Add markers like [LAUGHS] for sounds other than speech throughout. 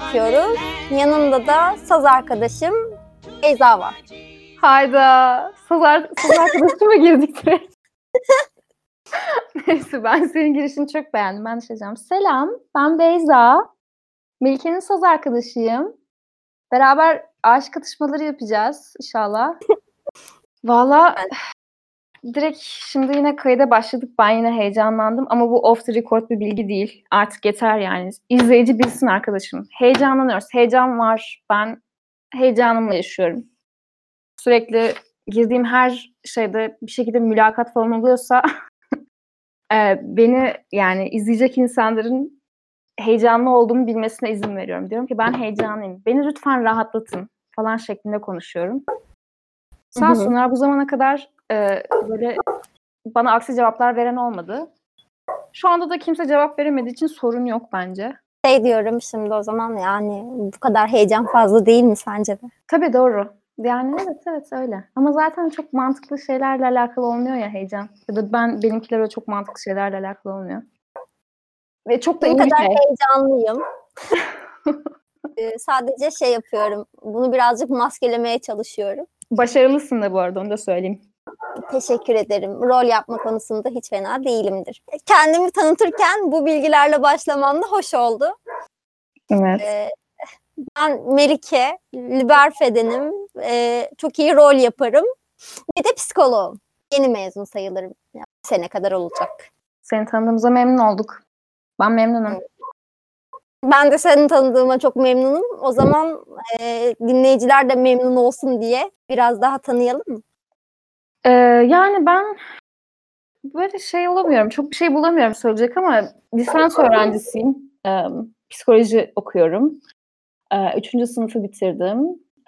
çekiyoruz. Yanımda da saz arkadaşım Beyza var. Hayda. Saz, ar- saz arkadaşıma girdik direkt. [LAUGHS] Neyse ben senin girişini çok beğendim. Ben de şey diyeceğim. Selam ben Beyza. Melike'nin saz arkadaşıyım. Beraber aşk atışmaları yapacağız inşallah. [LAUGHS] Valla direkt şimdi yine kayıda başladık. Ben yine heyecanlandım ama bu off the record bir bilgi değil. Artık yeter yani. İzleyici bilsin arkadaşım. Heyecanlanıyoruz. Heyecan var. Ben heyecanımla yaşıyorum sürekli girdiğim her şeyde bir şekilde mülakat falan oluyorsa [LAUGHS] e, beni yani izleyecek insanların heyecanlı olduğumu bilmesine izin veriyorum. Diyorum ki ben heyecanlıyım. Beni lütfen rahatlatın falan şeklinde konuşuyorum. Sağ olsunlar bu zamana kadar e, böyle bana aksi cevaplar veren olmadı. Şu anda da kimse cevap veremediği için sorun yok bence. Şey diyorum şimdi o zaman yani bu kadar heyecan fazla değil mi sence de? Tabii doğru. Yani evet evet öyle. Ama zaten çok mantıklı şeylerle alakalı olmuyor ya heyecan. Ya da ben benimkiler öyle çok mantıklı şeylerle alakalı olmuyor. Ve çok da Bu iyi kadar şey. heyecanlıyım. [LAUGHS] Ee, sadece şey yapıyorum. Bunu birazcık maskelemeye çalışıyorum. Başarılısın da bu arada onu da söyleyeyim. Teşekkür ederim. Rol yapma konusunda hiç fena değilimdir. Kendimi tanıtırken bu bilgilerle başlamam da hoş oldu. Evet. Ee, ben Melike, Liberfe'denim. Ee, çok iyi rol yaparım. Bir de psikoloğum. Yeni mezun sayılırım. Yani sene kadar olacak. Seni tanıdığımıza memnun olduk. Ben memnunum. Ben de seni tanıdığıma çok memnunum. O zaman e, dinleyiciler de memnun olsun diye biraz daha tanıyalım mı? Ee, yani ben böyle şey olamıyorum. Çok bir şey bulamıyorum söyleyecek ama lisans öğrencisiyim. Ee, psikoloji okuyorum. Ee, üçüncü sınıfı bitirdim.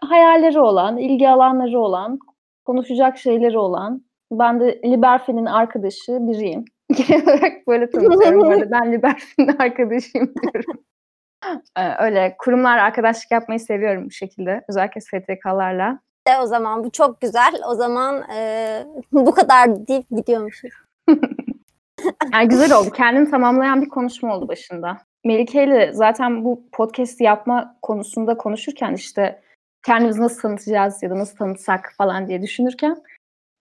Hayalleri olan, ilgi alanları olan, konuşacak şeyleri olan. Ben de Liberfe'nin arkadaşı biriyim. [LAUGHS] Genel olarak böyle tanıtıyorum. arada. Ben Liberfe'nin [LAUGHS] arkadaşıyım diyorum. Ee, öyle kurumlar arkadaşlık yapmayı seviyorum bu şekilde. Özellikle STK'larla. De o zaman bu çok güzel. O zaman e, [LAUGHS] bu kadar deyip gidiyormuşuz. [LAUGHS] Yani güzel oldu. Kendini tamamlayan bir konuşma oldu başında. Melike ile zaten bu podcast'i yapma konusunda konuşurken işte kendimizi nasıl tanıtacağız ya da nasıl tanıtsak falan diye düşünürken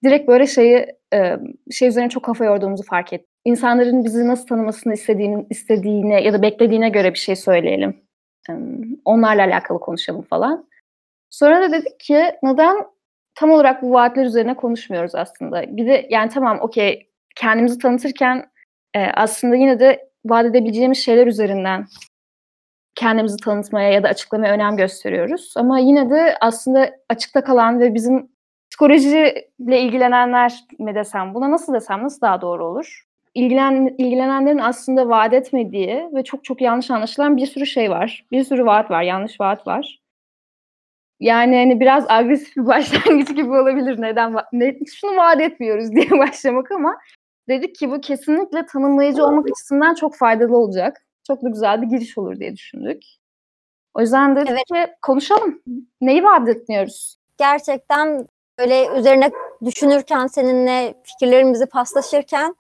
direkt böyle şeyi e, şey üzerine çok kafa yorduğumuzu fark ettim. İnsanların bizi nasıl tanımasını istediğini, istediğine ya da beklediğine göre bir şey söyleyelim. Onlarla alakalı konuşalım falan. Sonra da dedik ki neden tam olarak bu vaatler üzerine konuşmuyoruz aslında. Bir de yani tamam okey kendimizi tanıtırken e, aslında yine de vaat edebileceğimiz şeyler üzerinden kendimizi tanıtmaya ya da açıklamaya önem gösteriyoruz. Ama yine de aslında açıkta kalan ve bizim psikolojiyle ilgilenenler mi desem, buna nasıl desem, nasıl daha doğru olur? İlgilen, ilgilenenlerin aslında vaat etmediği ve çok çok yanlış anlaşılan bir sürü şey var. Bir sürü vaat var, yanlış vaat var. Yani hani biraz agresif bir [LAUGHS] başlangıç gibi olabilir. Neden ne, şunu vaat etmiyoruz [LAUGHS] diye başlamak ama dedik ki bu kesinlikle tanımlayıcı olmak açısından çok faydalı olacak. Çok da güzel bir giriş olur diye düşündük. O yüzden dedik Evet. ki konuşalım. Neyi vaat etmiyoruz? Gerçekten böyle üzerine düşünürken seninle fikirlerimizi paslaşırken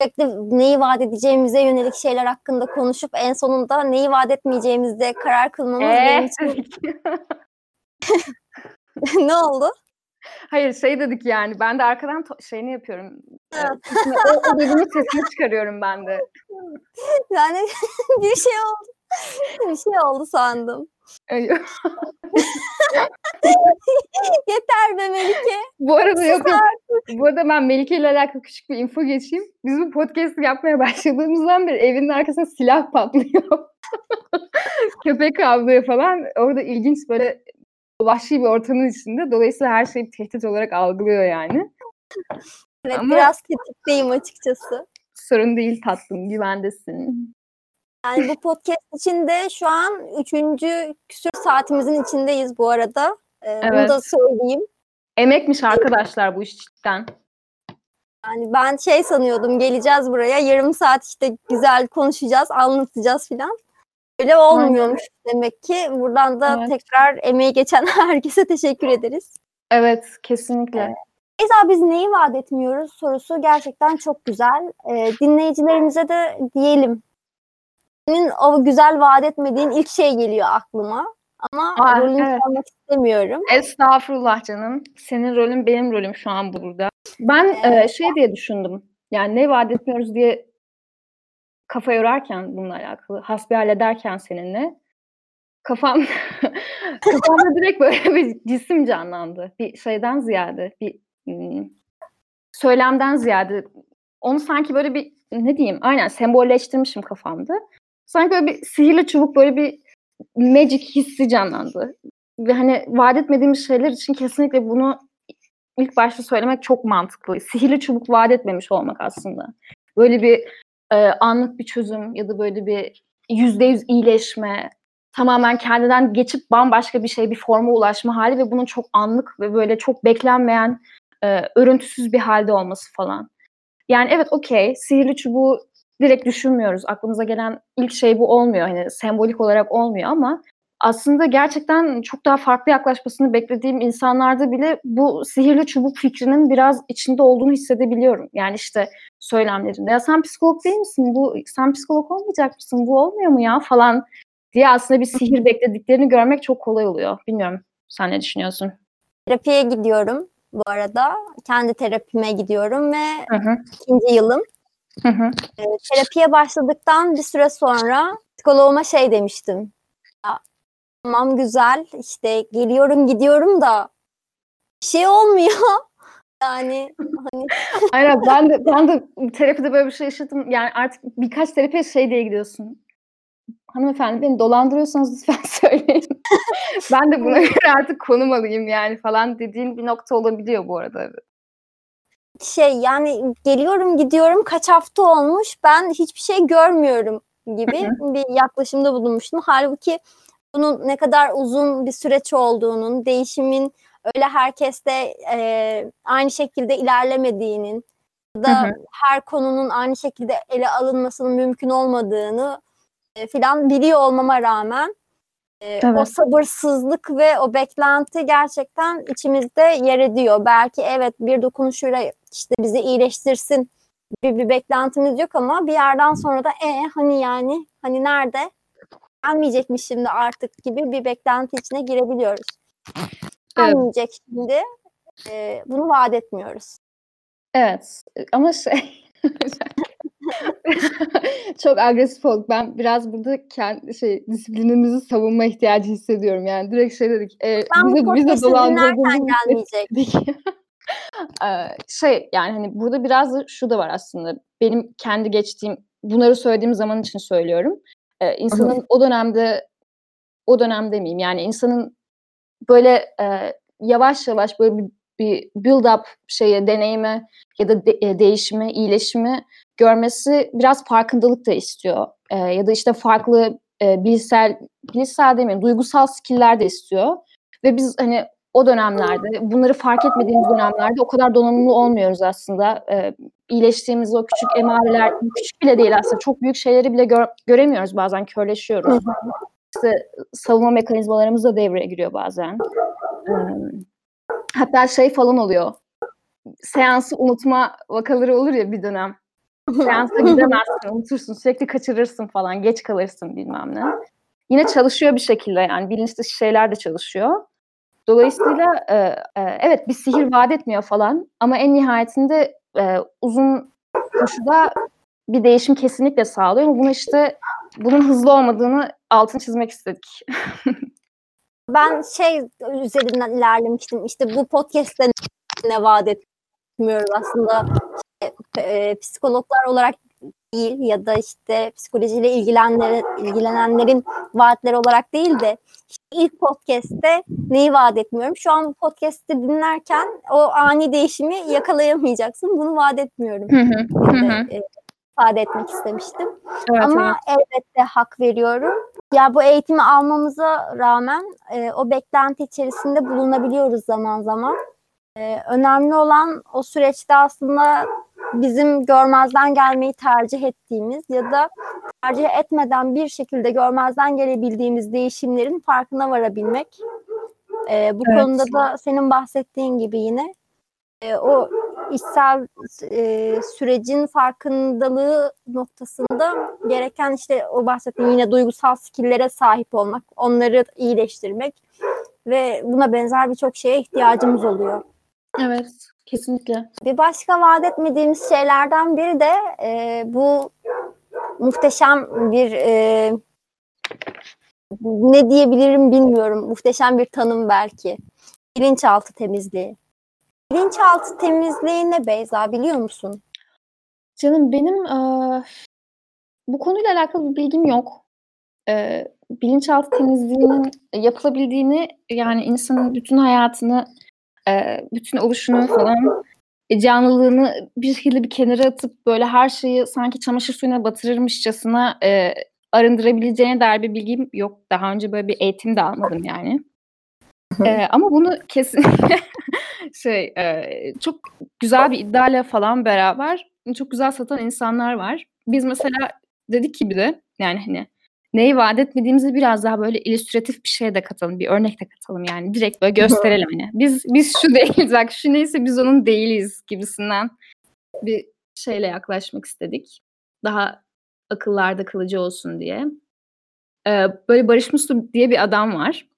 sürekli neyi vaat edeceğimize yönelik şeyler hakkında konuşup en sonunda neyi vaat etmeyeceğimizde karar kılmamız benim Ee, için [LAUGHS] [LAUGHS] ne oldu? Hayır şey dedik yani ben de arkadan şeyini yapıyorum. Ee, sesini- o, o dediğimin sesini çıkarıyorum ben de. [LAUGHS] Yani [LAUGHS] bir şey oldu. Bir şey oldu sandım. Yeter be Melike. Bu arada yok. Bu arada ben Melike ile alakalı küçük bir info geçeyim. Biz bu podcast'i yapmaya başladığımızdan beri evinin arkasında silah patlıyor. Köpek avlıyor falan. Orada ilginç böyle vahşi bir ortamın içinde. Dolayısıyla her şeyi tehdit olarak algılıyor yani. Evet Ama- biraz tetikteyim açıkçası. Sorun değil tatlım, güvendesin. Yani bu podcast için de şu an üçüncü küsür saatimizin içindeyiz bu arada. Ee, Bunu Evet. da söyleyeyim. Emekmiş arkadaşlar bu iş cidden. Yani ben şey sanıyordum geleceğiz buraya yarım saat işte güzel konuşacağız, anlatacağız filan. Öyle olmuyormuş demek ki. Buradan da Evet. tekrar emeği geçen [LAUGHS] herkese teşekkür ederiz. Evet, kesinlikle. Beyza biz neyi vaat etmiyoruz sorusu gerçekten çok güzel. Ee, dinleyicilerimize de diyelim. Senin o güzel vaat etmediğin ilk şey geliyor aklıma. Ama Aa, rolünü evet. çalmak istemiyorum. Estağfurullah canım. Senin rolün benim rolüm şu an burada. Ben e, şey diye düşündüm. Yani ne vaat etmiyoruz diye kafa yorarken bununla alakalı, hasbihal ederken seninle kafam [LAUGHS] kafamda direkt böyle [LAUGHS] bir cisim canlandı. Bir şeyden ziyade, bir hmm, söylemden ziyade onu sanki böyle bir ne diyeyim aynen sembolleştirmişim kafamda. Sanki böyle bir sihirli çubuk böyle bir magic hissi canlandı. Ve hani vaat etmediğimiz şeyler için kesinlikle bunu ilk başta söylemek çok mantıklı. Sihirli çubuk vaat etmemiş olmak aslında. Böyle bir e, anlık bir çözüm ya da böyle bir yüzde yüz iyileşme, tamamen kendinden geçip bambaşka bir şey, bir forma ulaşma hali ve bunun çok anlık ve böyle çok beklenmeyen, e, örüntüsüz bir halde olması falan. Yani evet okey, sihirli çubuğu direkt düşünmüyoruz. Aklımıza gelen ilk şey bu olmuyor. Hani sembolik olarak olmuyor ama aslında gerçekten çok daha farklı yaklaşmasını beklediğim insanlarda bile bu sihirli çubuk fikrinin biraz içinde olduğunu hissedebiliyorum. Yani işte söylemlerinde. Ya sen psikolog değil misin? Bu sen psikolog olmayacak mısın? Bu olmuyor mu ya falan diye aslında bir sihir [LAUGHS] beklediklerini görmek çok kolay oluyor. Bilmiyorum. Sen ne düşünüyorsun? Terapiye gidiyorum bu arada. Kendi terapime gidiyorum ve Hı hı. ikinci yılım. Hı hı. E, terapiye başladıktan bir süre sonra psikoloğuma şey demiştim. Tamam güzel işte geliyorum gidiyorum da bir şey olmuyor. [LAUGHS] Yani hani [LAUGHS] Aynen ben de ben de terapide böyle bir şey yaşadım. Yani artık birkaç terapiye şey diye gidiyorsun. Hanımefendi beni dolandırıyorsanız lütfen [LAUGHS] söyleyin. ben de buna göre artık konum alayım yani falan dediğin bir nokta olabiliyor bu arada. şey yani geliyorum gidiyorum kaç hafta olmuş ben hiçbir şey görmüyorum gibi bir yaklaşımda bulunmuştum. Halbuki bunun ne kadar uzun bir süreç olduğunun, değişimin öyle herkeste e, aynı şekilde ilerlemediğinin da Hı hı. her konunun aynı şekilde ele alınmasının mümkün olmadığını e, filan biliyor olmama rağmen e, o Evet. sabırsızlık ve o beklenti gerçekten içimizde yer ediyor. Belki evet bir dokunuşuyla işte bizi iyileştirsin bir, bir beklentimiz yok ama bir yerden sonra da e hani yani hani nerede gelmeyecek mi şimdi artık gibi bir beklenti içine girebiliyoruz. Evet. Gelmeyecek şimdi e, bunu vaat etmiyoruz. Evet ama şey [LAUGHS] çok agresif olduk. Ben biraz burada kendi şey disiplinimizi savunma ihtiyacı hissediyorum. Yani direkt şey dedik. E, Ben bu bize, bize podcast'i dolandırdığınız dinlerken gelmeyecek. [LAUGHS] Eee, şey yani hani burada biraz da şu da var aslında. Benim kendi geçtiğim bunları söylediğim zaman için söylüyorum. Eee, insanın o dönemde o dönem demeyeyim yani insanın böyle eee, yavaş yavaş böyle bir, bir build up şeye deneyime ya da de- e, değişimi, iyileşimi görmesi biraz farkındalık da istiyor. Eee, ya da işte farklı e, bilişsel bilişsel demeyeyim duygusal skill'ler de istiyor. Ve biz hani o dönemlerde bunları fark etmediğimiz dönemlerde o kadar donanımlı olmuyoruz aslında. Ee, iyileştiğimiz o küçük emareler, küçük bile değil aslında çok büyük şeyleri bile gör- göremiyoruz bazen körleşiyoruz. İşte savunma mekanizmalarımız da devreye giriyor bazen. Ee, hatta şey falan oluyor. Seansı unutma vakaları olur ya bir dönem. Seansa gidemezsin, unutursun, sürekli kaçırırsın falan, geç kalırsın bilmem ne. Yine çalışıyor bir şekilde yani bilinç dışı şeyler de çalışıyor. Dolayısıyla e, e, evet bir sihir vaat etmiyor falan ama en nihayetinde e, uzun koşuda bir değişim kesinlikle sağlıyor ama bunu işte bunun hızlı olmadığını altını çizmek istedik. [LAUGHS] Ben şey üzerinden ilerlemiştim. İşte bu podcast'te ne vaat etmiyoruz aslında. İşte, e, psikologlar olarak değil ya da işte psikolojiyle ilgilenenlerin, ilgilenenlerin vaatleri olarak değil de ilk podcast'te neyi vaat etmiyorum. Şu an podcast'i dinlerken o ani değişimi yakalayamayacaksın. Bunu vaat etmiyorum. Hı hı, hı diye hı. de, e, ifade etmek istemiştim. evet, Ama elbette hak veriyorum. Ya bu eğitimi almamıza rağmen e, o beklenti içerisinde bulunabiliyoruz zaman zaman. E, önemli olan o süreçte aslında bizim görmezden gelmeyi tercih ettiğimiz ya da tercih etmeden bir şekilde görmezden gelebildiğimiz değişimlerin farkına varabilmek. Ee, bu Evet. konuda da senin bahsettiğin gibi yine e, o içsel e, sürecin farkındalığı noktasında gereken işte o bahsettiğin yine duygusal skill'lere sahip olmak, onları iyileştirmek ve buna benzer birçok şeye ihtiyacımız oluyor. Evet, kesinlikle. Bir başka vaat etmediğimiz şeylerden biri de e, bu muhteşem bir e, ne diyebilirim bilmiyorum. Muhteşem bir tanım belki. Bilinçaltı temizliği. Bilinçaltı temizliği ne Beyza biliyor musun? Canım benim eee, bu konuyla alakalı bir bilgim yok. Eee, bilinçaltı temizliğinin yapılabildiğini yani insanın bütün hayatını, eee, bütün oluşunu falan e, canlılığını bir şekilde bir kenara atıp böyle her şeyi sanki çamaşır suyuna batırırmışçasına eee, arındırabileceğine dair bir bilgim yok. Daha önce böyle bir eğitim de almadım yani. Eee, ama bunu kesinlikle [LAUGHS] şey eee, çok güzel bir iddiayla falan beraber çok güzel satan insanlar var. Biz mesela dedik ki bir de yani hani neyi vaat etmediğimizi biraz daha böyle illüstratif bir şeye de katalım, bir örnek de katalım yani direkt böyle gösterelim hani. Biz biz şu değiliz bak şu neyse biz onun değiliz gibisinden bir şeyle yaklaşmak istedik. Daha akıllarda kalıcı olsun diye. Eee, böyle Barış Muslu diye bir adam var.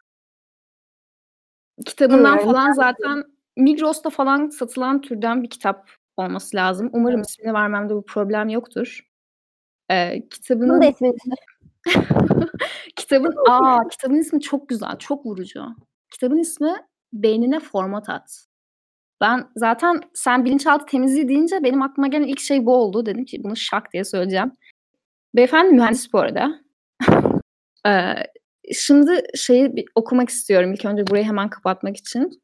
Kitabından Bilmiyorum. falan zaten Migros'ta falan satılan türden bir kitap olması lazım. Umarım ismini vermemde bu problem yoktur. Eee, Bunun da kitabının ismini [LAUGHS] kitabın aa kitabın ismi çok güzel, çok vurucu. Kitabın ismi Beynine Format At. Ben zaten sen bilinçaltı temizliği deyince benim aklıma gelen ilk şey bu oldu. Dedim ki bunu şak diye söyleyeceğim. Beyefendi mühendis bu arada. [LAUGHS] Eee, şimdi şeyi bir okumak istiyorum ilk önce burayı hemen kapatmak için.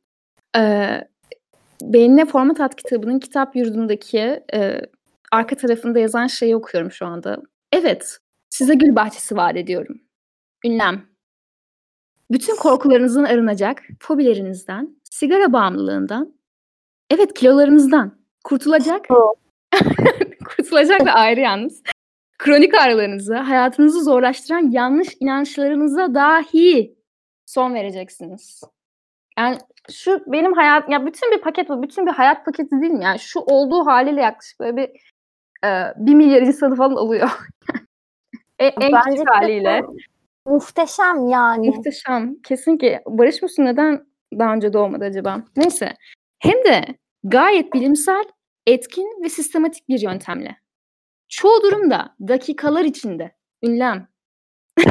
Eee, Beynine Format At kitabının kitap yurdundaki eee, arka tarafında yazan şeyi okuyorum şu anda. Evet, size gül bahçesi vaat ediyorum. Ünlem. Bütün korkularınızdan arınacak, fobilerinizden, sigara bağımlılığından, evet kilolarınızdan kurtulacak. [LAUGHS] Kurtulacak da ayrı yalnız. Kronik ağrılarınıza, hayatınızı zorlaştıran yanlış inançlarınıza dahi son vereceksiniz. Yani şu benim hayat ya bütün bir paket bu. Bütün bir hayat paketi değil mi? Yani şu olduğu haliyle yaklaşık böyle bir e, bir milyar insanı falan alıyor. [LAUGHS] E, en Bence küçük haliyle. muhteşem yani. Muhteşem. Kesinlikle. Barış Musun neden daha önce doğmadı acaba? Neyse. Hem de gayet bilimsel, etkin ve sistematik bir yöntemle. Çoğu durumda dakikalar içinde ünlem. [LAUGHS]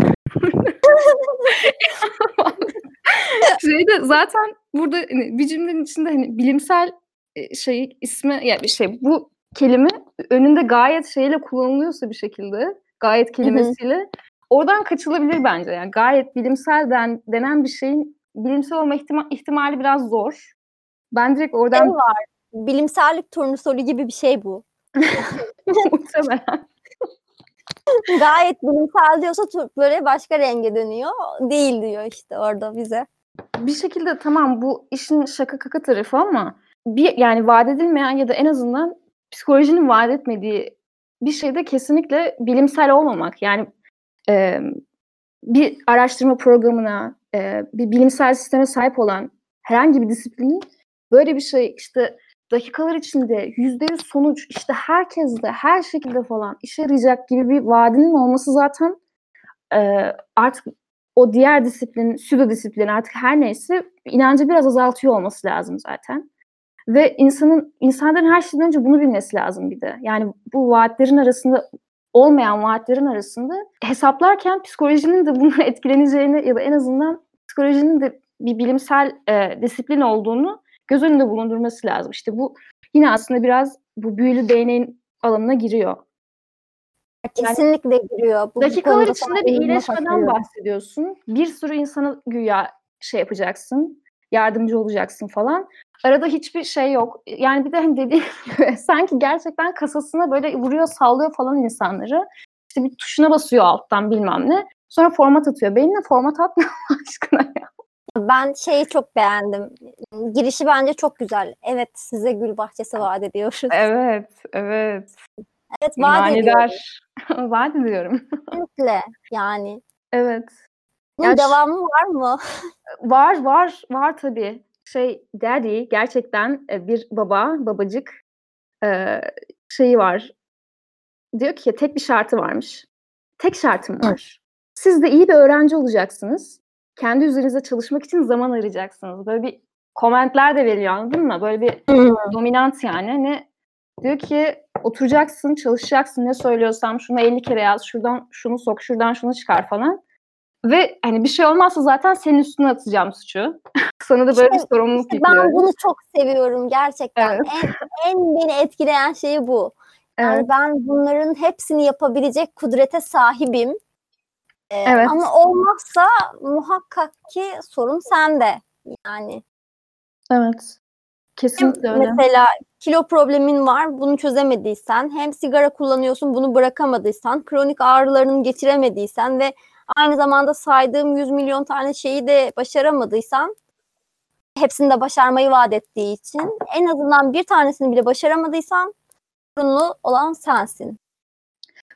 Şeyde zaten burada hani, bir cümlenin içinde hani bilimsel şey ismi ya bir şey bu kelime önünde gayet şeyle kullanılıyorsa bir şekilde gayet kelimesiyle oradan kaçılabilir bence. Yani gayet bilimsel den, denen bir şeyin bilimsel olma ihtima- ihtimali biraz zor. Ben direkt Şey oradan var. Bilimsellik turnusolu gibi bir şey bu. [LAUGHS] muhtemelen Gayet bilimsel diyorsa böyle başka renge dönüyor. Değil diyor işte orada bize. bir şekilde tamam bu işin şaka kaka tarafı ama bir yani vaat edilmeyen ya da en azından psikolojinin vaat etmediği bir şeyde kesinlikle bilimsel olmamak. Yani e, bir araştırma programına, e, bir bilimsel sisteme sahip olan herhangi bir disiplinin böyle bir şey işte dakikalar içinde yüzde yüz sonuç işte herkes de her şekilde falan işe yarayacak gibi bir vaadinin olması zaten e, artık o diğer disiplin, pseudo disiplin artık her neyse inancı biraz azaltıyor olması lazım zaten. Ve insanın insanların her şeyden önce bunu bilmesi lazım bir de. Yani bu vaatlerin arasında olmayan vaatlerin arasında hesaplarken psikolojinin de bundan [LAUGHS] etkileneceğini ya da en azından psikolojinin de bir bilimsel e, disiplin olduğunu göz önünde bulundurması lazım. İşte bu yine aslında biraz bu büyülü değneğin alanına giriyor. Kesinlikle giriyor. Bu, Dakikalar içinde bir iyileşmeden bahsediyorsun. Bir sürü insana güya şey yapacaksın, yardımcı olacaksın falan. Arada hiçbir şey yok. Yani bir de hani dediğim gibi [LAUGHS] sanki gerçekten kasasına böyle vuruyor, sallıyor falan insanları. İşte bir tuşuna basıyor alttan bilmem ne. Sonra format atıyor. Beynine format atma [LAUGHS] aşkına ya. Ben şeyi çok beğendim. Girişi bence çok güzel. Evet size gül bahçesi vaat ediyoruz. Evet, evet. Evet vaat ediyoruz. Manidar. [LAUGHS] Vaat ediyorum. Kesinlikle yani. Evet. Bunun Ya devamı var mı? Var var var tabii. Şey daddy gerçekten e, bir baba babacık e, şeyi var. Diyor ki tek bir şartı varmış. Tek şartım var. Siz de iyi bir öğrenci olacaksınız. Kendi üzerinize çalışmak için zaman ayıracaksınız. Böyle bir komentler de veriyor anladın mı? Böyle bir dominant yani. Ne diyor ki oturacaksın, çalışacaksın. Ne söylüyorsam şunu 50 kere yaz, şuradan şunu sok, şuradan şunu çıkar falan. Ve hani bir şey olmazsa zaten senin üstüne atacağım suçu. [LAUGHS] Sana da böyle bir İşte- sorumluluk İşte ben bunu çok seviyorum gerçekten. Evet. En, en beni etkileyen şey bu. Yani Evet. ben bunların hepsini yapabilecek kudrete sahibim. Ee, Evet. Ama olmazsa muhakkak ki sorun sende. Yani Evet. Kesinlikle öyle. mesela kilo problemin var, bunu çözemediysen, hem sigara kullanıyorsun, bunu bırakamadıysan, kronik ağrılarını geçiremediysen ve aynı zamanda saydığım 100 milyon tane şeyi de başaramadıysan, hepsini de başarmayı vaat ettiği için en azından bir tanesini bile başaramadıysan sorunlu olan sensin.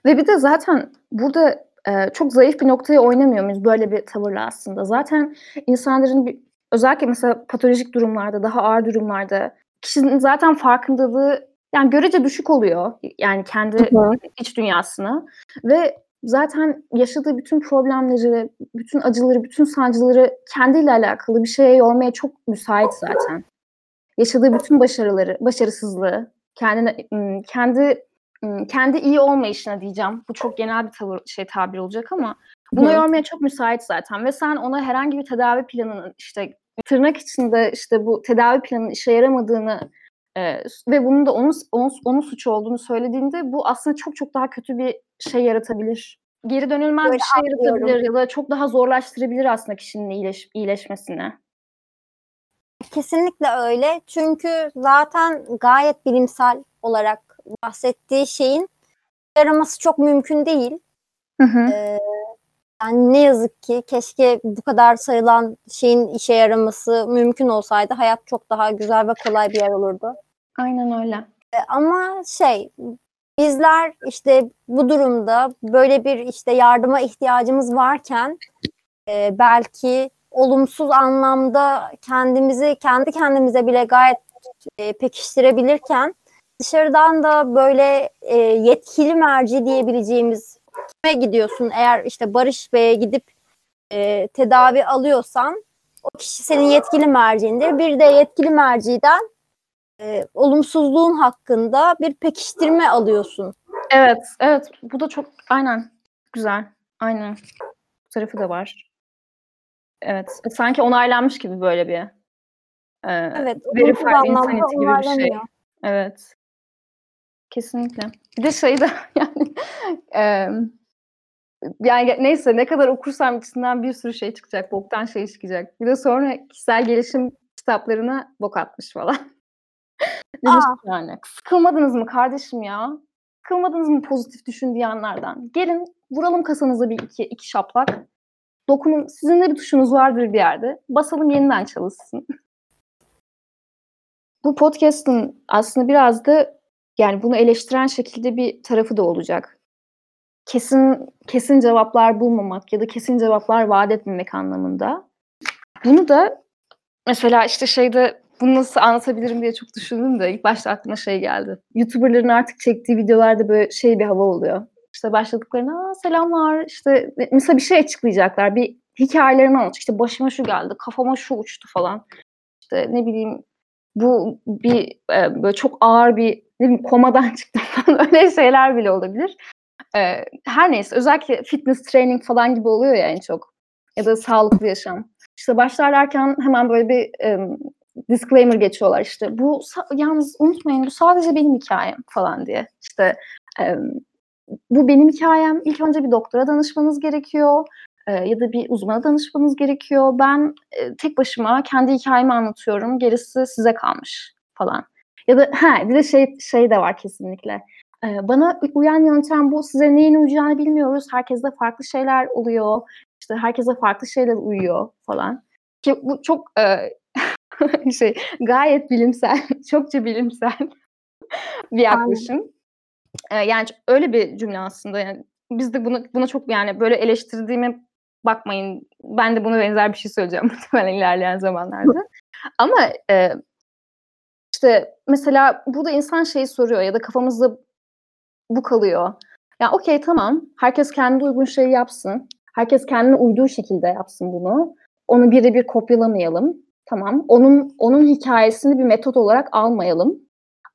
Ve bir de zaten burada e, çok zayıf bir noktaya oynamıyor muyuz böyle bir tavırla aslında? Zaten insanların bir, özellikle mesela patolojik durumlarda, daha ağır durumlarda kişinin zaten farkındalığı yani görece düşük oluyor. Yani kendi iç dünyasına ve zaten yaşadığı bütün problemleri, bütün acıları, bütün sancıları kendiyle alakalı bir şeye yormaya çok müsait zaten. Yaşadığı bütün başarıları, başarısızlığı, kendine kendi kendi iyi olmayışına diyeceğim. Bu çok genel bir tavır şey tabir olacak ama buna Hı. yormaya çok müsait zaten ve sen ona herhangi bir tedavi planının işte tırnak içinde işte bu tedavi planının işe yaramadığını e, ve bunun da onun, onun onun suçu olduğunu söylediğinde bu aslında çok çok daha kötü bir şey yaratabilir. Geri dönülmez Böyle bir şey anlıyorum. yaratabilir ya da çok daha zorlaştırabilir aslında kişinin iyileş, iyileşmesini. Kesinlikle öyle. Çünkü zaten gayet bilimsel olarak bahsettiği şeyin yaraması çok mümkün değil. Hı hı. Ee, yani ne yazık ki keşke bu kadar sayılan şeyin işe yaraması mümkün olsaydı hayat çok daha güzel ve kolay bir yer olurdu. Aynen öyle. Ee, ama şey bizler işte bu durumda böyle bir işte yardıma ihtiyacımız varken e, belki olumsuz anlamda kendimizi kendi kendimize bile gayet e, pekiştirebilirken dışarıdan da böyle e, yetkili merci diyebileceğimiz kime gidiyorsun eğer işte Barış Bey'e gidip e, tedavi alıyorsan o kişi senin yetkili merciindir. Bir de yetkili merciden e, olumsuzluğun hakkında bir pekiştirme alıyorsun. Evet, evet. Bu da çok aynen güzel. Aynen. Bu tarafı da var. Evet. Sanki onaylanmış gibi böyle bir e, Evet, verified insanity gibi bir şey. Evet. Kesinlikle. Bir de şey de [LAUGHS] yani em, yani neyse ne kadar okursam içinden bir sürü şey çıkacak. Boktan şey çıkacak. Bir de sonra kişisel gelişim kitaplarına bok atmış falan. Demiş Aa. yani sıkılmadınız mı kardeşim ya? Sıkılmadınız mı pozitif düşündüğü anlardan? Gelin vuralım kasanıza bir iki, iki şaplak. Dokunun. Sizin de bir tuşunuz vardır bir yerde. Basalım yeniden çalışsın. Bu podcast'ın aslında biraz da yani bunu eleştiren şekilde bir tarafı da olacak. Kesin kesin cevaplar bulmamak ya da kesin cevaplar vaat etmemek anlamında. Bunu da mesela işte şeyde bunu nasıl anlatabilirim diye çok düşündüm de ilk başta aklıma şey geldi. YouTuber'ların artık çektiği videolarda böyle şey bir hava oluyor. İşte başladıklarında Aa, selamlar işte mesela bir şey açıklayacaklar. Bir hikayelerini anlatıyor. İşte başıma şu geldi, kafama şu uçtu falan. İşte ne bileyim bu bir e, böyle çok ağır bir ne bileyim komadan [LAUGHS] çıktım falan öyle şeyler bile olabilir. E, her neyse özellikle fitness training falan gibi oluyor ya en çok. Ya da sağlıklı yaşam. İşte başlarlarken hemen böyle bir e, disclaimer geçiyorlar işte. Bu yalnız unutmayın bu sadece benim hikayem falan diye. İşte e, bu benim hikayem. İlk önce bir doktora danışmanız gerekiyor. e, ya da bir uzmana danışmanız gerekiyor. Ben e, tek başıma kendi hikayemi anlatıyorum. Gerisi size kalmış falan. Ya da ha bir de şey şey de var kesinlikle. E, bana uyan yöntem bu. Size neyin uyacağını bilmiyoruz. Herkeste farklı şeyler oluyor. İşte herkese farklı şeyler uyuyor falan. Ki bu çok e, [LAUGHS] şey gayet bilimsel, [LAUGHS] çokça bilimsel bir yaklaşım. E, yani öyle bir cümle aslında. Yani biz de buna buna çok yani böyle eleştirdiğimi bakmayın. Ben de buna benzer bir şey söyleyeceğim [LAUGHS] muhtemelen ilerleyen zamanlarda. Ama e, işte mesela burada insan şeyi soruyor ya da kafamızda bu kalıyor. Ya okey tamam. Herkes kendi uygun şeyi yapsın. Herkes kendine uyduğu şekilde yapsın bunu. Onu birebir kopyalamayalım. Tamam. Onun onun hikayesini bir metot olarak almayalım.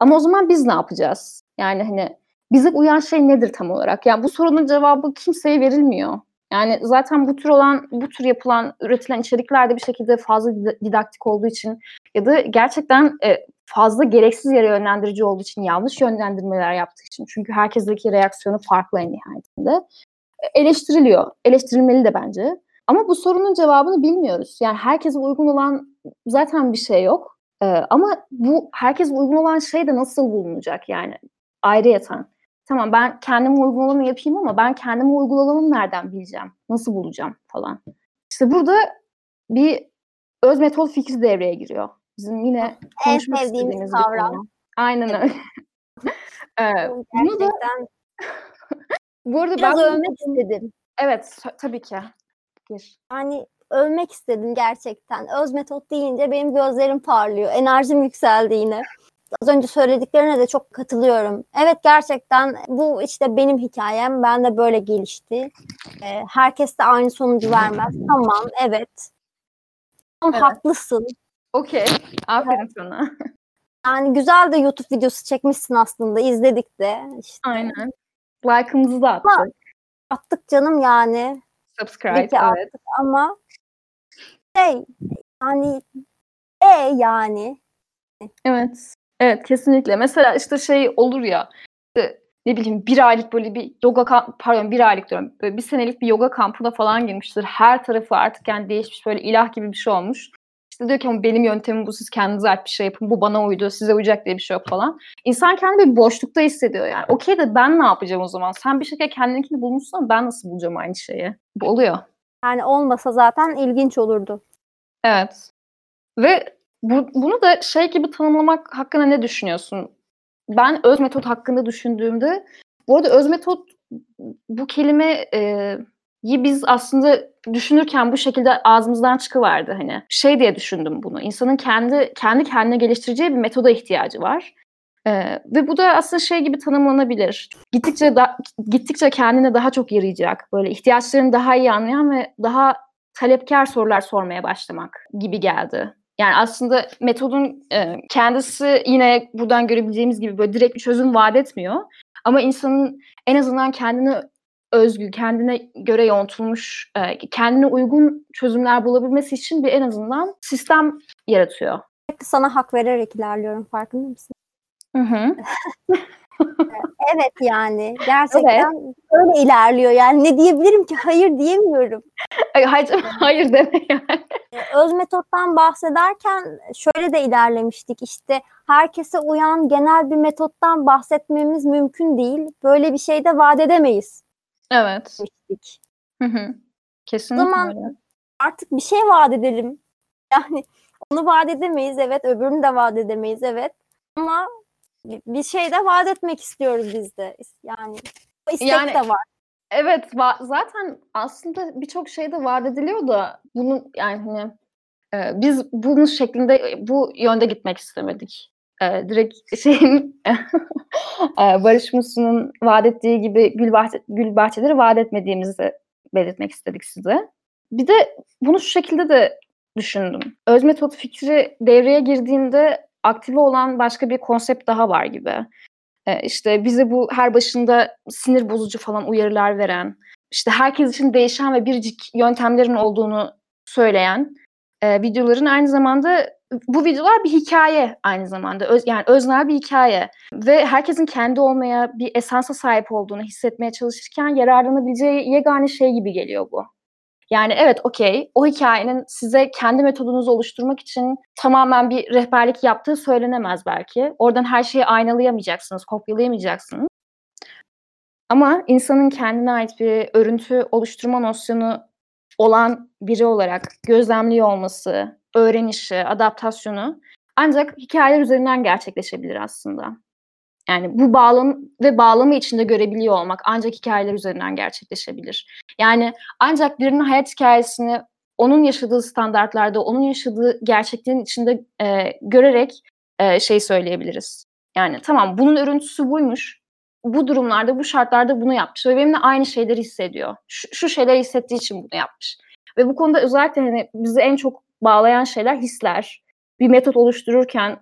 Ama o zaman biz ne yapacağız? Yani hani bize uyan şey nedir tam olarak? Yani bu sorunun cevabı kimseye verilmiyor. Yani zaten bu tür olan, bu tür yapılan, üretilen içeriklerde bir şekilde fazla didaktik olduğu için ya da gerçekten e, fazla gereksiz yere yönlendirici olduğu için, yanlış yönlendirmeler yaptığı için. Çünkü herkesteki reaksiyonu farklı en nihayetinde. E, eleştiriliyor. Eleştirilmeli de bence. Ama bu sorunun cevabını bilmiyoruz. Yani herkese uygun olan zaten bir şey yok. Ee, ama bu herkes uygun olan şey de nasıl bulunacak yani ayrıyeten. Tamam ben kendime uygun olanı yapayım ama ben kendime uygun olanı nereden bileceğim? Nasıl bulacağım falan. İşte burada bir öz metot fikri devreye giriyor. Bizim yine konuşmak en istediğimiz kavram. bir konu. Aynen öyle. [LAUGHS] ee, bunu da [LAUGHS] bu arada biraz ben övmek istedim. evet tabii ki. Gir. Yani övmek istedim gerçekten. Öz metot deyince benim gözlerim parlıyor. Enerjim yükseldi yine. Az önce söylediklerine de çok katılıyorum. Evet gerçekten bu işte benim hikayem. Ben de böyle gelişti. Ee, herkes de aynı sonucu vermez. Tamam evet. Tamam Evet. haklısın. Okey. Aferin sana. [LAUGHS] Yani güzel de YouTube videosu çekmişsin aslında. izledik de. İşte Aynen. Like'ımızı da attık. Ama- attık canım yani. Subscribe. Peki, evet. Ama şey yani e yani Evet. Evet kesinlikle. Mesela işte şey olur ya işte ne bileyim bir aylık böyle bir yoga kamp pardon bir aylık diyorum böyle bir senelik bir yoga kampına falan girmiştir. Her tarafı artık yani değişmiş böyle ilah gibi bir şey olmuş. İşte diyor ki ama benim yöntemim bu siz kendinize ait bir şey yapın bu bana uydu size uyacak diye bir şey yok falan. İnsan kendini bir boşlukta hissediyor yani. Okey de ben ne yapacağım o zaman? Sen bir şekilde kendininkini bulmuşsun ama ben nasıl bulacağım aynı şeyi? Bu oluyor. yani olmasa zaten ilginç olurdu. Evet. Ve bu, bunu da şey gibi tanımlamak hakkında ne düşünüyorsun? Ben öz metot hakkında düşündüğümde, bu arada öz metot bu kelime e, biz aslında düşünürken bu şekilde ağzımızdan çıkıverdi hani. Şey diye düşündüm bunu. İnsanın kendi kendi kendine geliştireceği bir metoda ihtiyacı var. E, ve bu da aslında şey gibi tanımlanabilir. Gittikçe da, gittikçe kendine daha çok yarayacak. Böyle ihtiyaçlarını daha iyi anlayan ve daha talepkar sorular sormaya başlamak gibi geldi. Yani aslında metodun e, kendisi yine buradan görebileceğimiz gibi böyle direkt bir çözüm vaat etmiyor. Ama insanın en azından kendine özgü, kendine göre yontulmuş, e, kendine uygun çözümler bulabilmesi için bir en azından sistem yaratıyor. Sürekli sana hak vererek ilerliyorum farkında mısın? Hı hı. [LAUGHS] Evet yani gerçekten öyle ilerliyor. Yani ne diyebilirim ki? Hayır diyemiyorum. Ay, Hayır, hayır deme yani. Ee, Öz metottan bahsederken şöyle de ilerlemiştik. İşte herkese uyan genel bir metottan bahsetmemiz mümkün değil. Böyle bir şey de vaat edemeyiz Evet. demiştik. Hı hı. Kesinlikle zaman- öyle. Artık bir şey vaat edelim. Yani onu vaat edemeyiz evet. Öbürünü de vaat edemeyiz evet. Ama bir- şey de vaat etmek istiyoruz biz de. Yani o istek Yani- de var. Evet va- zaten aslında birçok şeyde vaat ediliyor da bunu yani hani e, biz bunun şeklinde bu yönde gitmek istemedik. E, direkt şeyin [LAUGHS] e, Barış Muslu'nun vaat ettiği gibi gül, bahçe, gül bahçeleri vaat etmediğimizi belirtmek istedik size. Bir de bunu şu şekilde de düşündüm. Öz metot fikri devreye girdiğinde aktive olan başka bir konsept daha var gibi. E, işte bize bu her başında sinir bozucu falan uyarılar veren, işte herkes için değişen ve biricik yöntemlerin olduğunu söyleyen e, videoların aynı zamanda bu videolar bir hikaye aynı zamanda. Öz, yani öznel bir hikaye. Ve herkesin kendi olmaya, bir esansa sahip olduğunu hissetmeye çalışırken yararlanabileceği yegane şey gibi geliyor bu. Yani evet okey o hikayenin size kendi metodunuzu oluşturmak için tamamen bir rehberlik yaptığı söylenemez belki. Oradan her şeyi aynalayamayacaksınız, kopyalayamayacaksınız. Ama insanın kendine ait bir örüntü oluşturma nosyonu olan biri olarak gözlemliyor olması, öğrenişi, adaptasyonu ancak hikayeler üzerinden gerçekleşebilir aslında. Yani bu bağlam ve bağlamı içinde görebiliyor olmak ancak hikayeler üzerinden gerçekleşebilir. Yani ancak birinin hayat hikayesini onun yaşadığı standartlarda, onun yaşadığı gerçekliğin içinde e, görerek e, şey söyleyebiliriz. Yani tamam bunun örüntüsü buymuş. Bu durumlarda, bu şartlarda bunu yapmış ve benimle aynı şeyleri hissediyor. Şu, şu şeyleri hissettiği için bunu yapmış. Ve bu konuda özellikle hani bizi en çok bağlayan şeyler hisler. Bir metot oluştururken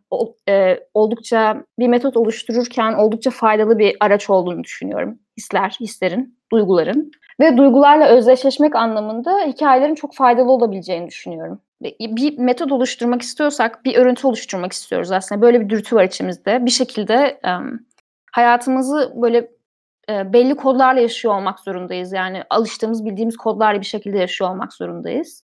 e, oldukça bir metot oluştururken oldukça faydalı bir araç olduğunu düşünüyorum. Hisler, hislerin, duyguların ve duygularla özdeşleşmek anlamında hikayelerin çok faydalı olabileceğini düşünüyorum. Bir metot oluşturmak istiyorsak bir örüntü oluşturmak istiyoruz aslında. Böyle bir dürtü var içimizde. Bir şekilde um, hayatımızı böyle e, belli kodlarla yaşıyor olmak zorundayız. Yani alıştığımız, bildiğimiz kodlarla bir şekilde yaşıyor olmak zorundayız.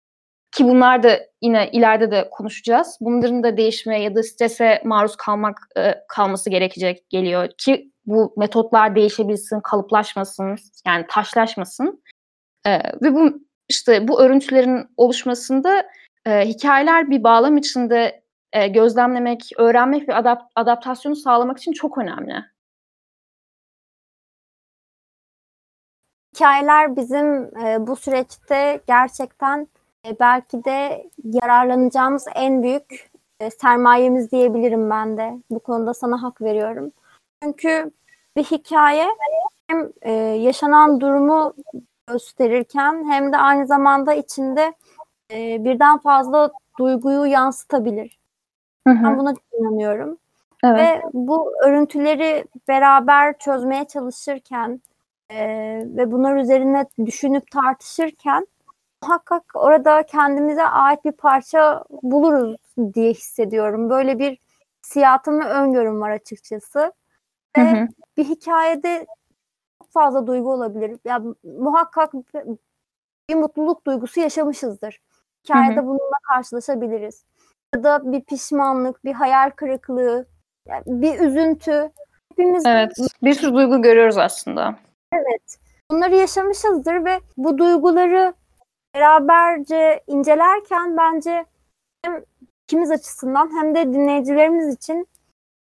Ki bunlar da yine ileride de konuşacağız. Bunların da değişmeye ya da strese maruz kalmak e, kalması gerekecek geliyor ki bu metotlar değişebilsin, kalıplaşmasın, yani taşlaşmasın. E, ve bu işte bu örüntülerin oluşmasında e, hikayeler bir bağlam içinde e, gözlemlemek, öğrenmek ve adap- adaptasyonu sağlamak için çok önemli. Hikayeler bizim e, bu süreçte gerçekten e, belki de yararlanacağımız en büyük e, sermayemiz diyebilirim ben de. Bu konuda sana hak veriyorum. Çünkü bir hikaye hem e, yaşanan durumu gösterirken hem de aynı zamanda içinde e, birden fazla duyguyu yansıtabilir. Hı hı. Ben buna inanıyorum. Evet. Ve bu örüntüleri beraber çözmeye çalışırken e, ve bunlar üzerine düşünüp tartışırken muhakkak orada kendimize ait bir parça buluruz diye hissediyorum. Böyle bir siyatım ve öngörüm var açıkçası. Ve hı hı. bir hikayede çok fazla duygu olabilir. Ya yani muhakkak bir mutluluk duygusu yaşamışızdır. Hikayede hı hı. bununla karşılaşabiliriz. Ya da bir pişmanlık, bir hayal kırıklığı, yani bir üzüntü. Hepimiz Evet. Bir sürü duygu görüyoruz aslında. Evet. Bunları yaşamışızdır ve bu duyguları beraberce incelerken bence hem ikimiz açısından hem de dinleyicilerimiz için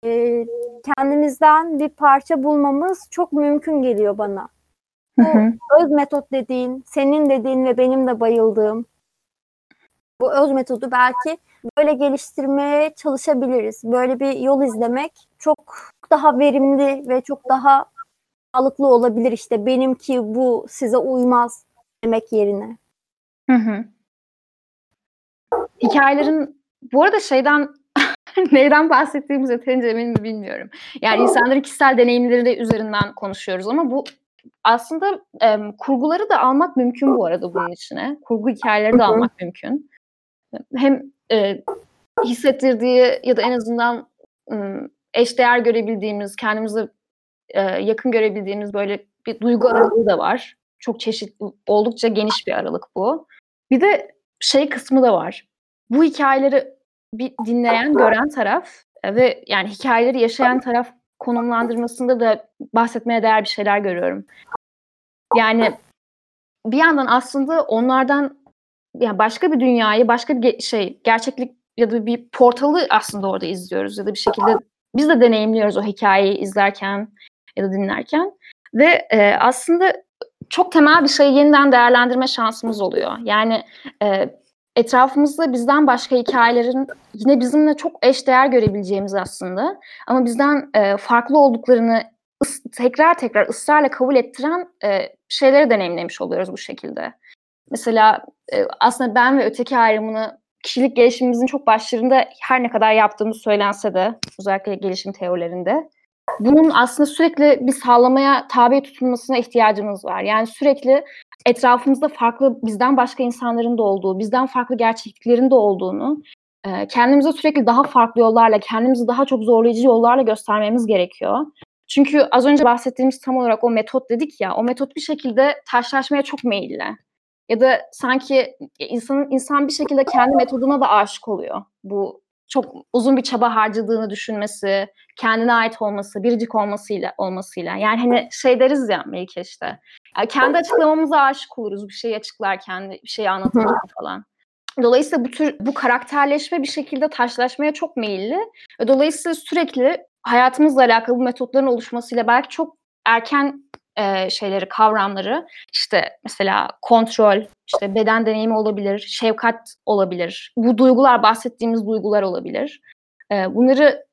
e, kendimizden bir parça bulmamız çok mümkün geliyor bana. Bu hı hı. öz metot dediğin, senin dediğin ve benim de bayıldığım bu öz metodu belki böyle geliştirmeye çalışabiliriz. Böyle bir yol izlemek çok daha verimli ve çok daha sağlıklı olabilir işte benimki bu size uymaz demek yerine. Hı hı. Hikayelerin bu arada şeyden [LAUGHS] neyden bahsettiğimiz yeterince emin mi bilmiyorum. Yani insanların kişisel deneyimleri de üzerinden konuşuyoruz ama bu aslında e, kurguları da almak mümkün bu arada bunun içine. Kurgu hikayeleri de almak mümkün. Hem e, hissettirdiği ya da en azından e, eşdeğer görebildiğimiz, kendimize e, yakın görebildiğimiz böyle bir duygu aralığı da var. Çok çeşitli, oldukça geniş bir aralık bu. Bir de şey kısmı da var. Bu hikayeleri bir dinleyen, gören taraf e, ve yani hikayeleri yaşayan taraf konumlandırmasında da bahsetmeye değer bir şeyler görüyorum. Yani bir yandan aslında onlardan yani başka bir dünyayı, başka bir şey, gerçeklik ya da bir portalı aslında orada izliyoruz ya da bir şekilde biz de deneyimliyoruz o hikayeyi izlerken ya da dinlerken ve e, aslında çok temel bir şeyi yeniden değerlendirme şansımız oluyor. Yani e, etrafımızda bizden başka hikayelerin yine bizimle çok eşdeğer görebileceğimiz aslında ama bizden e, farklı olduklarını tekrar tekrar ısrarla kabul ettiren e, şeyleri deneyimlemiş oluyoruz bu şekilde. Mesela e, aslında ben ve öteki ayrımını kişilik gelişimimizin çok başlarında her ne kadar yaptığımız söylense de özellikle gelişim teorilerinde bunun aslında sürekli bir sağlamaya tabi tutulmasına ihtiyacımız var. Yani sürekli etrafımızda farklı bizden başka insanların da olduğu, bizden farklı gerçekliklerin de olduğunu e, kendimize sürekli daha farklı yollarla, kendimizi daha çok zorlayıcı yollarla göstermemiz gerekiyor. Çünkü az önce bahsettiğimiz tam olarak o metot dedik ya, o metot bir şekilde taşlaşmaya çok meyilli. Ya da sanki insanın insan bir şekilde kendi metoduna da aşık oluyor. Bu çok uzun bir çaba harcadığını düşünmesi, kendine ait olması, biricik olmasıyla olmasıyla. Yani hani şey deriz ya Melike işte. Yani kendi açıklamamıza aşık oluruz bir şeyi açıklarken, bir şeyi anlatırken falan. Dolayısıyla bu tür bu karakterleşme bir şekilde taşlaşmaya çok meyilli. Dolayısıyla sürekli hayatımızla alakalı bu metotların oluşmasıyla belki çok erken e, şeyleri, kavramları işte mesela kontrol, işte beden deneyimi olabilir, şefkat olabilir. Bu duygular bahsettiğimiz duygular olabilir. E, bunları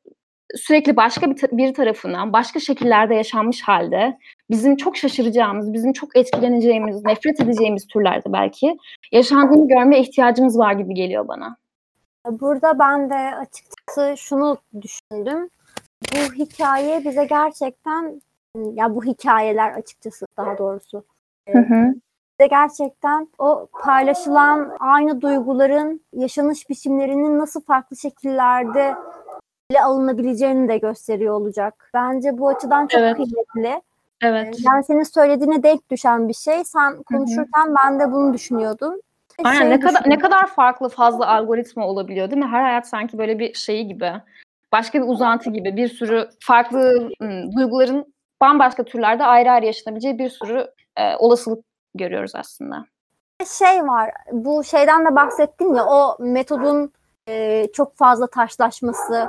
sürekli başka bir, bir tarafından başka şekillerde yaşanmış halde bizim çok şaşıracağımız, bizim çok etkileneceğimiz, nefret edeceğimiz türlerde belki yaşandığını görmeye ihtiyacımız var gibi geliyor bana. Burada ben de açıkçası şunu düşündüm. Bu hikaye bize gerçekten ya bu hikayeler açıkçası daha doğrusu bize gerçekten o paylaşılan aynı duyguların yaşanış biçimlerinin nasıl farklı şekillerde ele alınabileceğini de gösteriyor olacak. Bence bu açıdan çok Evet. kıymetli. Evet. Yani senin söylediğine denk düşen bir şey. Sen konuşurken ben de bunu düşünüyordum. Ve Aynen şey ne kadar ne kadar farklı fazla algoritma olabiliyor değil mi? Her hayat sanki böyle bir şeyi gibi. Başka bir uzantı gibi bir sürü farklı ım, duyguların bambaşka türlerde ayrı ayrı yaşanabileceği bir sürü e, olasılık görüyoruz aslında. şey var. Bu şeyden de bahsettin ya o metodun e, çok fazla taşlaşması,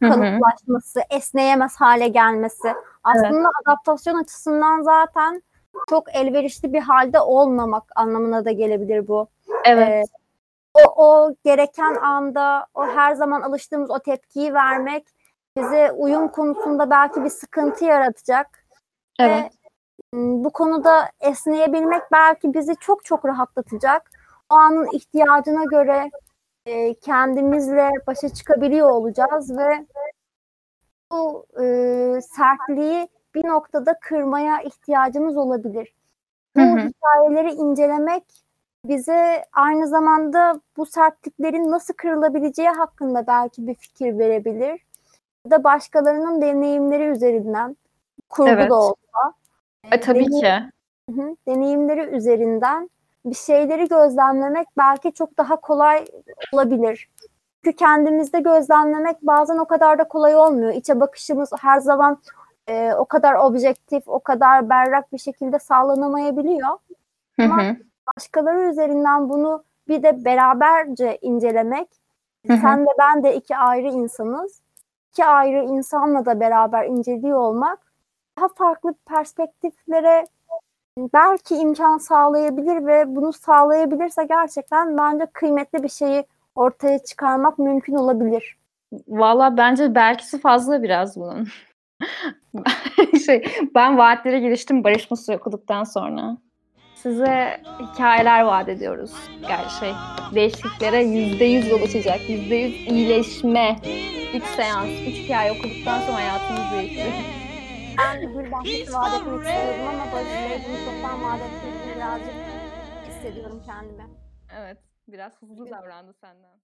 kalıplaşması, esneyemez hale gelmesi. Aslında adaptasyon açısından zaten çok elverişli bir halde olmamak anlamına da gelebilir bu. Evet. Ee, o, o gereken anda o her zaman alıştığımız o tepkiyi vermek bize uyum konusunda belki bir sıkıntı yaratacak. evet. Ve bu konuda esneyebilmek belki bizi çok çok rahatlatacak. O anın ihtiyacına göre e, kendimizle başa çıkabiliyor olacağız ve bu e, sertliği bir noktada kırmaya ihtiyacımız olabilir. Bu Hı hı. hikayeleri incelemek bize aynı zamanda bu sertliklerin nasıl kırılabileceği hakkında belki bir fikir verebilir. Da başkalarının deneyimleri üzerinden kurgu Evet. da olsa E, tabii deneyim- ki. Hı hı. deneyimleri üzerinden bir şeyleri gözlemlemek belki çok daha kolay olabilir. Çünkü kendimizde gözlemlemek bazen o kadar da kolay olmuyor. İçe bakışımız her zaman e, o kadar objektif, o kadar berrak bir şekilde sağlanamayabiliyor. Hı Ama hı. Başkaları üzerinden bunu bir de beraberce incelemek. Hı hı. Sen de ben de iki ayrı insanız. İki ayrı insanla da beraber inceliyor olmak daha farklı perspektiflere belki imkan sağlayabilir ve bunu sağlayabilirse gerçekten bence kıymetli bir şeyi ortaya çıkarmak mümkün olabilir. Valla bence belkisi fazla biraz bunun. [LAUGHS] şey, ben vaatlere giriştim Barış okuduktan sonra. Size hikayeler vaat ediyoruz. Yani şey, değişikliklere yüzde yüz yol açacak, yüzde yüz iyileşme. Üç seans, üç hikaye okuduktan sonra hayatımız değişti. Ben gül bahçesi vaat etmek istiyordum ama Barış Bey bunu çoktan vaat ettiğini birazcık hissediyorum kendime. Evet, biraz hızlı davrandı senden.